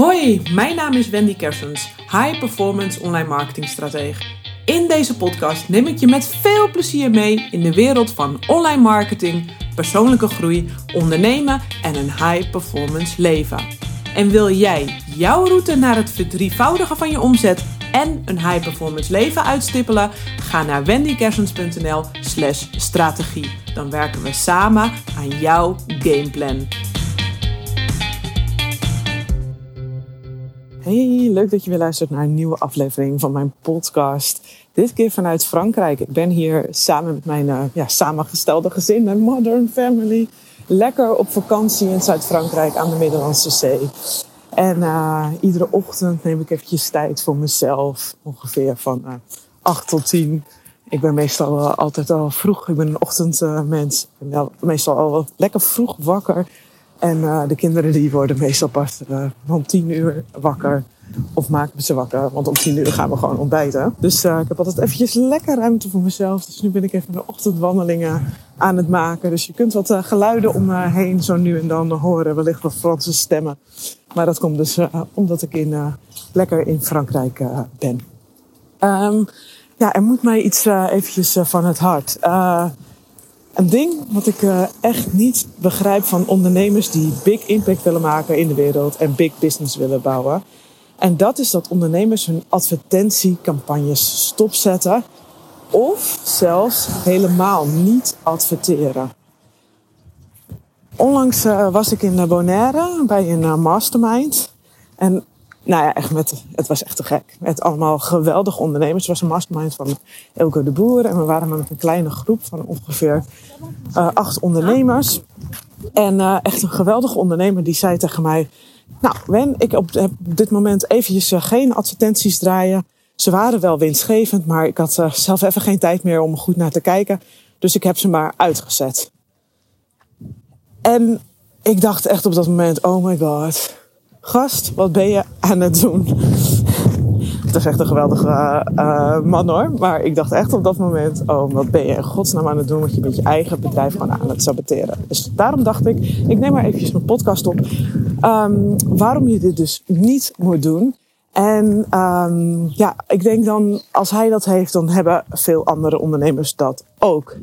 Hoi, mijn naam is Wendy Kersens, High Performance Online Marketing Stratege. In deze podcast neem ik je met veel plezier mee in de wereld van online marketing, persoonlijke groei, ondernemen en een high performance leven. En wil jij jouw route naar het verdrievoudigen van je omzet en een high performance leven uitstippelen? Ga naar wendykersens.nl/slash strategie. Dan werken we samen aan jouw gameplan. Hey, leuk dat je weer luistert naar een nieuwe aflevering van mijn podcast. Dit keer vanuit Frankrijk. Ik ben hier samen met mijn uh, ja, samengestelde gezin, mijn modern family. Lekker op vakantie in Zuid-Frankrijk aan de Middellandse Zee. En uh, iedere ochtend neem ik eventjes tijd voor mezelf. Ongeveer van uh, 8 tot 10. Ik ben meestal altijd al vroeg. Ik ben een ochtendmens. ik ben meestal al lekker vroeg wakker. En uh, de kinderen die worden meestal pas uh, om tien uur wakker. Of maken ze wakker, want om tien uur gaan we gewoon ontbijten. Dus uh, ik heb altijd eventjes lekker ruimte voor mezelf. Dus nu ben ik even de ochtendwandelingen aan het maken. Dus je kunt wat geluiden om me heen zo nu en dan horen. Wellicht wat Franse stemmen. Maar dat komt dus omdat ik in, lekker in Frankrijk ben. Um, ja, er moet mij iets eventjes van het hart. Een ding wat ik uh, echt niet begrijp van ondernemers die big impact willen maken in de wereld en big business willen bouwen. En dat is dat ondernemers hun advertentiecampagnes stopzetten of zelfs helemaal niet adverteren. Onlangs uh, was ik in Bonaire bij een uh, mastermind. En nou ja, echt met, het was echt te gek. Met allemaal geweldige ondernemers. Het was een mastermind van Elke de Boer. En we waren met een kleine groep van ongeveer uh, acht ondernemers. En uh, echt een geweldige ondernemer die zei tegen mij... Nou, Wen, ik op, heb op dit moment eventjes uh, geen advertenties draaien. Ze waren wel winstgevend, maar ik had zelf even geen tijd meer om er goed naar te kijken. Dus ik heb ze maar uitgezet. En ik dacht echt op dat moment, oh my god gast, wat ben je aan het doen? Het was echt een geweldige uh, man hoor. Maar ik dacht echt op dat moment, oh wat ben je in godsnaam aan het doen? Want je bent je eigen bedrijf gewoon aan het saboteren. Dus daarom dacht ik, ik neem maar eventjes mijn podcast op. Um, waarom je dit dus niet moet doen. En um, ja, ik denk dan, als hij dat heeft, dan hebben veel andere ondernemers dat ook.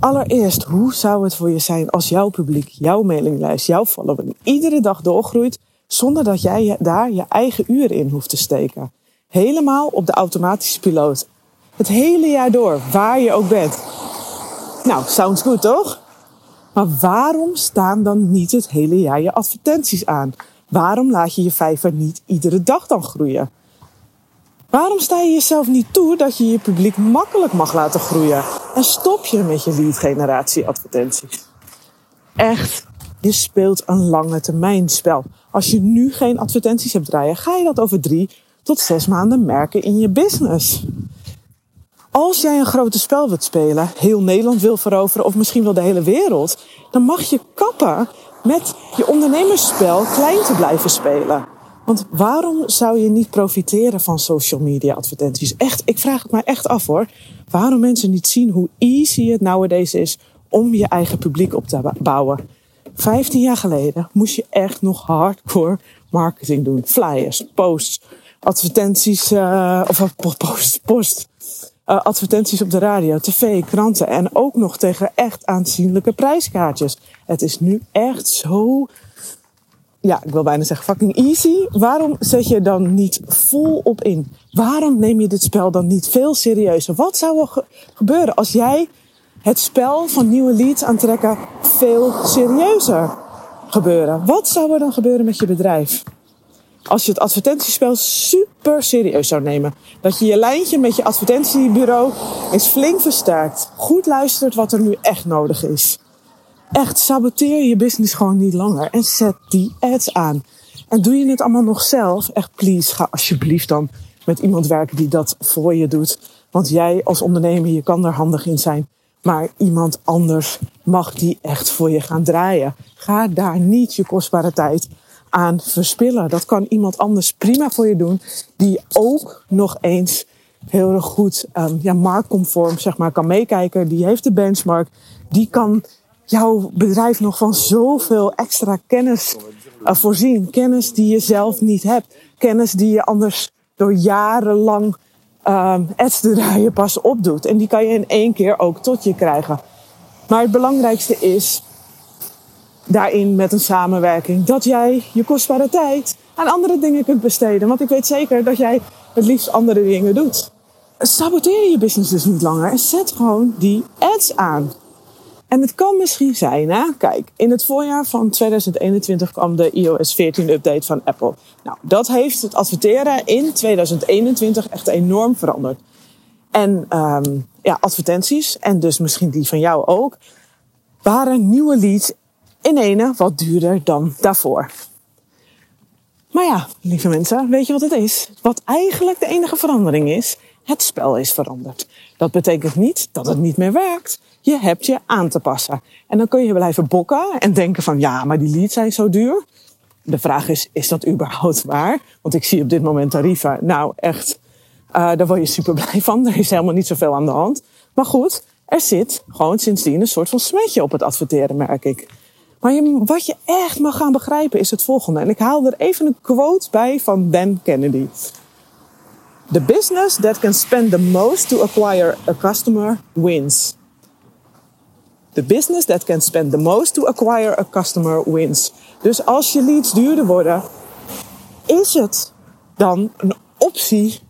Allereerst, hoe zou het voor je zijn als jouw publiek, jouw mailinglijst, jouw following iedere dag doorgroeit zonder dat jij daar je eigen uren in hoeft te steken? Helemaal op de automatische piloot. Het hele jaar door, waar je ook bent. Nou, sounds good toch? Maar waarom staan dan niet het hele jaar je advertenties aan? Waarom laat je je vijver niet iedere dag dan groeien? Waarom sta je jezelf niet toe dat je je publiek makkelijk mag laten groeien? En stop je met je lead generatie advertenties? Echt, je speelt een lange termijn spel. Als je nu geen advertenties hebt draaien, ga je dat over drie tot zes maanden merken in je business. Als jij een grote spel wilt spelen, heel Nederland wil veroveren of misschien wel de hele wereld, dan mag je kappen met je ondernemersspel klein te blijven spelen. Want waarom zou je niet profiteren van social media advertenties? Echt, ik vraag het mij echt af hoor. Waarom mensen niet zien hoe easy het nowadays is om je eigen publiek op te bouwen. 15 jaar geleden moest je echt nog hardcore marketing doen. Flyers, posts, advertenties, uh, of post, post. Uh, advertenties op de radio, tv, kranten en ook nog tegen echt aanzienlijke prijskaartjes. Het is nu echt zo ja, ik wil bijna zeggen fucking easy. Waarom zet je dan niet vol op in? Waarom neem je dit spel dan niet veel serieuzer? Wat zou er gebeuren als jij het spel van nieuwe leads aantrekken veel serieuzer gebeuren? Wat zou er dan gebeuren met je bedrijf? Als je het advertentiespel super serieus zou nemen. Dat je je lijntje met je advertentiebureau eens flink versterkt. Goed luistert wat er nu echt nodig is. Echt, saboteer je business gewoon niet langer. En zet die ads aan. En doe je het allemaal nog zelf? Echt, please, ga alsjeblieft dan met iemand werken die dat voor je doet. Want jij als ondernemer, je kan er handig in zijn. Maar iemand anders mag die echt voor je gaan draaien. Ga daar niet je kostbare tijd aan verspillen. Dat kan iemand anders prima voor je doen. Die ook nog eens heel erg goed um, ja, marktconform zeg maar, kan meekijken. Die heeft de benchmark. Die kan jouw bedrijf nog van zoveel extra kennis uh, voorzien. Kennis die je zelf niet hebt. Kennis die je anders door jarenlang um, ads te draaien pas opdoet. En die kan je in één keer ook tot je krijgen. Maar het belangrijkste is daarin met een samenwerking dat jij je kostbare tijd aan andere dingen kunt besteden. Want ik weet zeker dat jij het liefst andere dingen doet. Saboteer je business dus niet langer en zet gewoon die ads aan. En het kan misschien zijn, hè? kijk, in het voorjaar van 2021 kwam de iOS 14 update van Apple. Nou, dat heeft het adverteren in 2021 echt enorm veranderd. En um, ja, advertenties, en dus misschien die van jou ook, waren nieuwe leads in ene wat duurder dan daarvoor. Maar ja, lieve mensen, weet je wat het is? Wat eigenlijk de enige verandering is, het spel is veranderd. Dat betekent niet dat het niet meer werkt. Je hebt je aan te passen. En dan kun je blijven bokken en denken van ja, maar die leads zijn zo duur. De vraag is, is dat überhaupt waar? Want ik zie op dit moment tarieven. Nou, echt, uh, daar word je super blij van. Er is helemaal niet zoveel aan de hand. Maar goed, er zit gewoon sindsdien een soort van smetje op het adverteren, merk ik. Maar wat je echt mag gaan begrijpen is het volgende. En ik haal er even een quote bij van Dan Kennedy. The business that can spend the most to acquire a customer wins. The business that can spend the most to acquire a customer wins. Dus als je leads duurder worden, is het dan een optie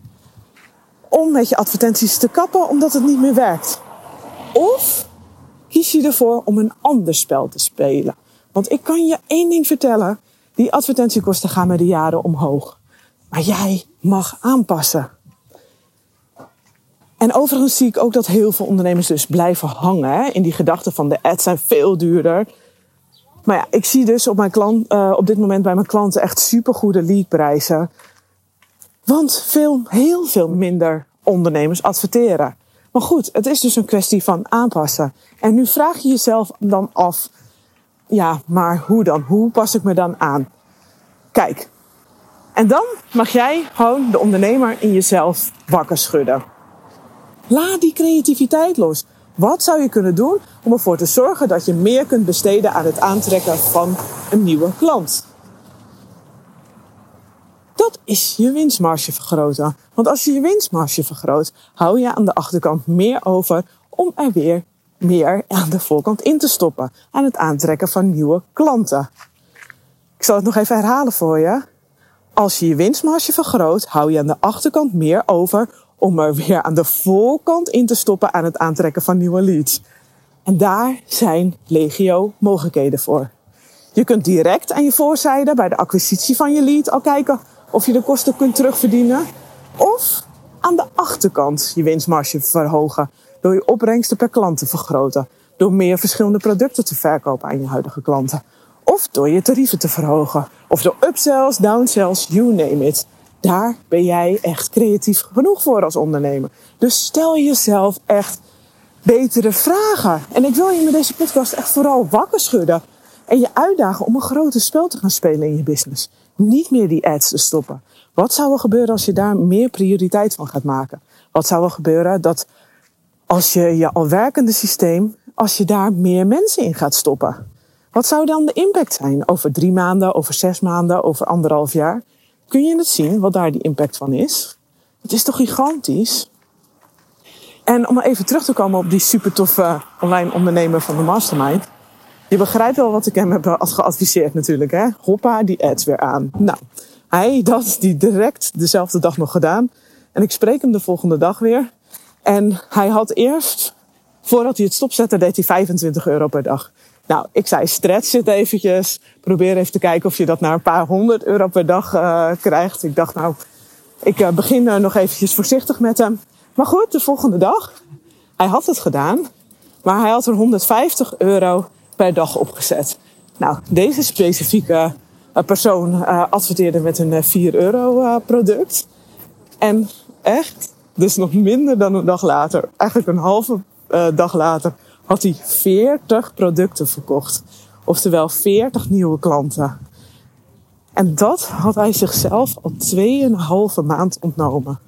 om met je advertenties te kappen omdat het niet meer werkt? Of kies je ervoor om een ander spel te spelen? Want ik kan je één ding vertellen: die advertentiekosten gaan met de jaren omhoog. Maar jij mag aanpassen. En overigens zie ik ook dat heel veel ondernemers dus blijven hangen in die gedachte van de ads zijn veel duurder. Maar ja, ik zie dus op, mijn klant, uh, op dit moment bij mijn klanten echt supergoede leadprijzen. Want veel, heel veel minder ondernemers adverteren. Maar goed, het is dus een kwestie van aanpassen. En nu vraag je jezelf dan af, ja, maar hoe dan? Hoe pas ik me dan aan? Kijk, en dan mag jij gewoon de ondernemer in jezelf wakker schudden. Laat die creativiteit los. Wat zou je kunnen doen om ervoor te zorgen dat je meer kunt besteden aan het aantrekken van een nieuwe klant? Dat is je winstmarge vergroten. Want als je je winstmarge vergroot, hou je aan de achterkant meer over om er weer meer aan de voorkant in te stoppen. Aan het aantrekken van nieuwe klanten. Ik zal het nog even herhalen voor je. Als je je winstmarge vergroot, hou je aan de achterkant meer over om er weer aan de voorkant in te stoppen aan het aantrekken van nieuwe leads. En daar zijn legio mogelijkheden voor. Je kunt direct aan je voorzijde bij de acquisitie van je lead al kijken of je de kosten kunt terugverdienen. Of aan de achterkant je winstmarge verhogen door je opbrengsten per klant te vergroten. Door meer verschillende producten te verkopen aan je huidige klanten. Of door je tarieven te verhogen. Of door upsells, downsells, you name it. Daar ben jij echt creatief genoeg voor als ondernemer. Dus stel jezelf echt betere vragen. En ik wil je met deze podcast echt vooral wakker schudden. En je uitdagen om een groter spel te gaan spelen in je business. Niet meer die ads te stoppen. Wat zou er gebeuren als je daar meer prioriteit van gaat maken? Wat zou er gebeuren dat als je je al werkende systeem, als je daar meer mensen in gaat stoppen? Wat zou dan de impact zijn over drie maanden, over zes maanden, over anderhalf jaar? Kun je het zien wat daar die impact van is? Het is toch gigantisch? En om even terug te komen op die super toffe online ondernemer van de Mastermind. Je begrijpt wel wat ik hem heb geadviseerd natuurlijk, hè? Hoppa, die ads weer aan. Nou, hij dat die direct dezelfde dag nog gedaan. En ik spreek hem de volgende dag weer. En hij had eerst, voordat hij het stopzette, deed hij 25 euro per dag. Nou, ik zei stretch het eventjes. Probeer even te kijken of je dat naar een paar honderd euro per dag uh, krijgt. Ik dacht nou, ik uh, begin uh, nog eventjes voorzichtig met hem. Maar goed, de volgende dag. Hij had het gedaan. Maar hij had er 150 euro per dag opgezet. Nou, deze specifieke persoon adverteerde met een 4 euro product. En echt, dus nog minder dan een dag later, eigenlijk een halve dag later, had hij 40 producten verkocht. Oftewel 40 nieuwe klanten. En dat had hij zichzelf al 2,5 maand ontnomen.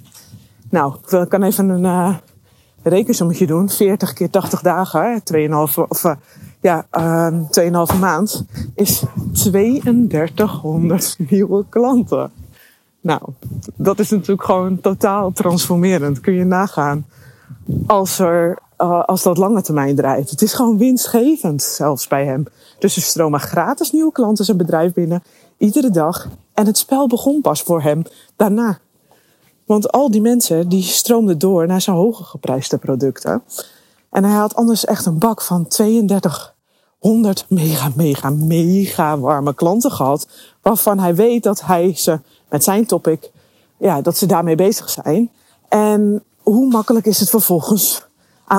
Nou, ik kan even een uh, rekensommetje doen. 40 keer 80 dagen. 2,5 of uh, ja, uh, 2,5 maand is 3200 nieuwe klanten. Nou, dat is natuurlijk gewoon totaal transformerend. Kun je nagaan als, er, uh, als dat lange termijn draait. Het is gewoon winstgevend, zelfs bij hem. Dus er stromen gratis nieuwe klanten zijn bedrijf binnen, iedere dag. En het spel begon pas voor hem daarna. Want al die mensen die stroomden door naar zijn hoger geprijsde producten. En hij had anders echt een bak van 3200 mega, mega, mega warme klanten gehad. Waarvan hij weet dat hij ze met zijn topic, ja, dat ze daarmee bezig zijn. En hoe makkelijk is het vervolgens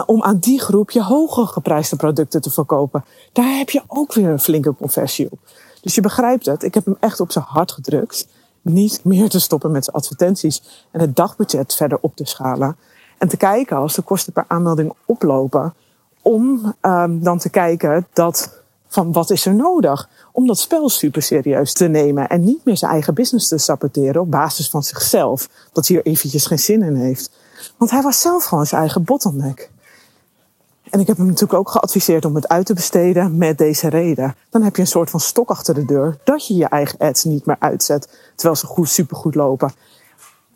om aan die groep je hoger geprijsde producten te verkopen? Daar heb je ook weer een flinke conversie op. Dus je begrijpt het. Ik heb hem echt op zijn hart gedrukt. Niet meer te stoppen met zijn advertenties en het dagbudget verder op te schalen. En te kijken als de kosten per aanmelding oplopen. Om um, dan te kijken dat van wat is er nodig om dat spel super serieus te nemen en niet meer zijn eigen business te saboteren op basis van zichzelf. Dat hij er eventjes geen zin in heeft. Want hij was zelf gewoon zijn eigen bottleneck. En ik heb hem natuurlijk ook geadviseerd om het uit te besteden met deze reden. Dan heb je een soort van stok achter de deur dat je je eigen ads niet meer uitzet terwijl ze goed, supergoed lopen.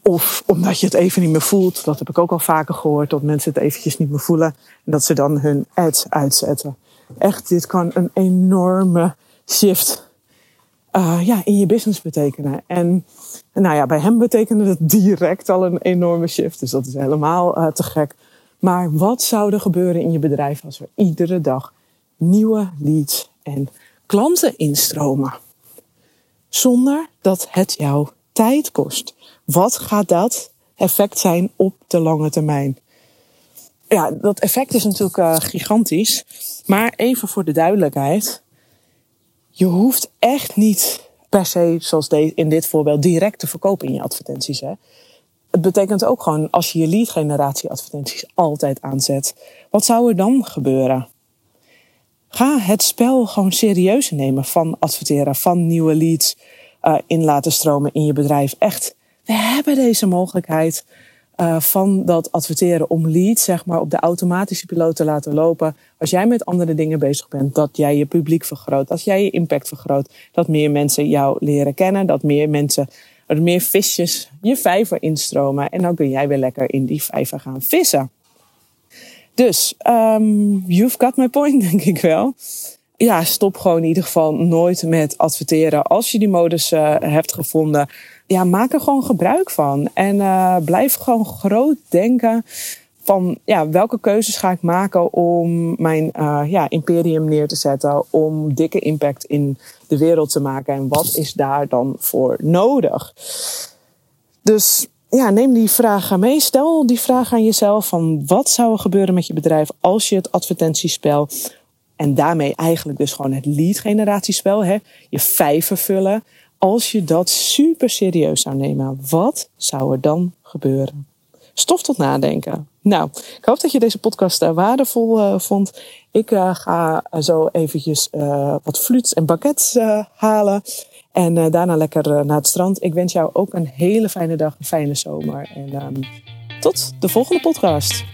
Of omdat je het even niet meer voelt. Dat heb ik ook al vaker gehoord. Dat mensen het eventjes niet meer voelen. En dat ze dan hun ads uitzetten. Echt, dit kan een enorme shift uh, ja, in je business betekenen. En nou ja, bij hem betekende het direct al een enorme shift. Dus dat is helemaal uh, te gek. Maar wat zou er gebeuren in je bedrijf als er iedere dag nieuwe leads en klanten instromen? Zonder dat het jou tijd kost. Wat gaat dat effect zijn op de lange termijn? Ja, dat effect is natuurlijk uh, gigantisch. Maar even voor de duidelijkheid. Je hoeft echt niet per se, zoals in dit voorbeeld, direct te verkopen in je advertenties. Hè? Het betekent ook gewoon, als je je lead generatie advertenties altijd aanzet, wat zou er dan gebeuren? Ga het spel gewoon serieus nemen van adverteren, van nieuwe leads uh, in laten stromen in je bedrijf. Echt, we hebben deze mogelijkheid uh, van dat adverteren om leads zeg maar, op de automatische piloot te laten lopen. Als jij met andere dingen bezig bent, dat jij je publiek vergroot, als jij je impact vergroot, dat meer mensen jou leren kennen, dat meer mensen, er meer visjes je vijver instromen en dan kun jij weer lekker in die vijver gaan vissen. Dus, um, you've got my point, denk ik wel. Ja, stop gewoon in ieder geval nooit met adverteren. Als je die modus uh, hebt gevonden, ja, maak er gewoon gebruik van. En uh, blijf gewoon groot denken van ja, welke keuzes ga ik maken om mijn uh, ja, imperium neer te zetten, om dikke impact in de wereld te maken en wat is daar dan voor nodig? Dus ja, neem die vragen mee. Stel die vraag aan jezelf van wat zou er gebeuren met je bedrijf als je het advertentiespel en daarmee eigenlijk dus gewoon het lead generatiespel, hè, je vijver vullen, als je dat super serieus zou nemen, wat zou er dan gebeuren? Stof tot nadenken. Nou, ik hoop dat je deze podcast uh, waardevol uh, vond. Ik uh, ga zo eventjes wat fluits en baguettes halen. En daarna lekker naar het strand. Ik wens jou ook een hele fijne dag, een fijne zomer. En um, tot de volgende podcast.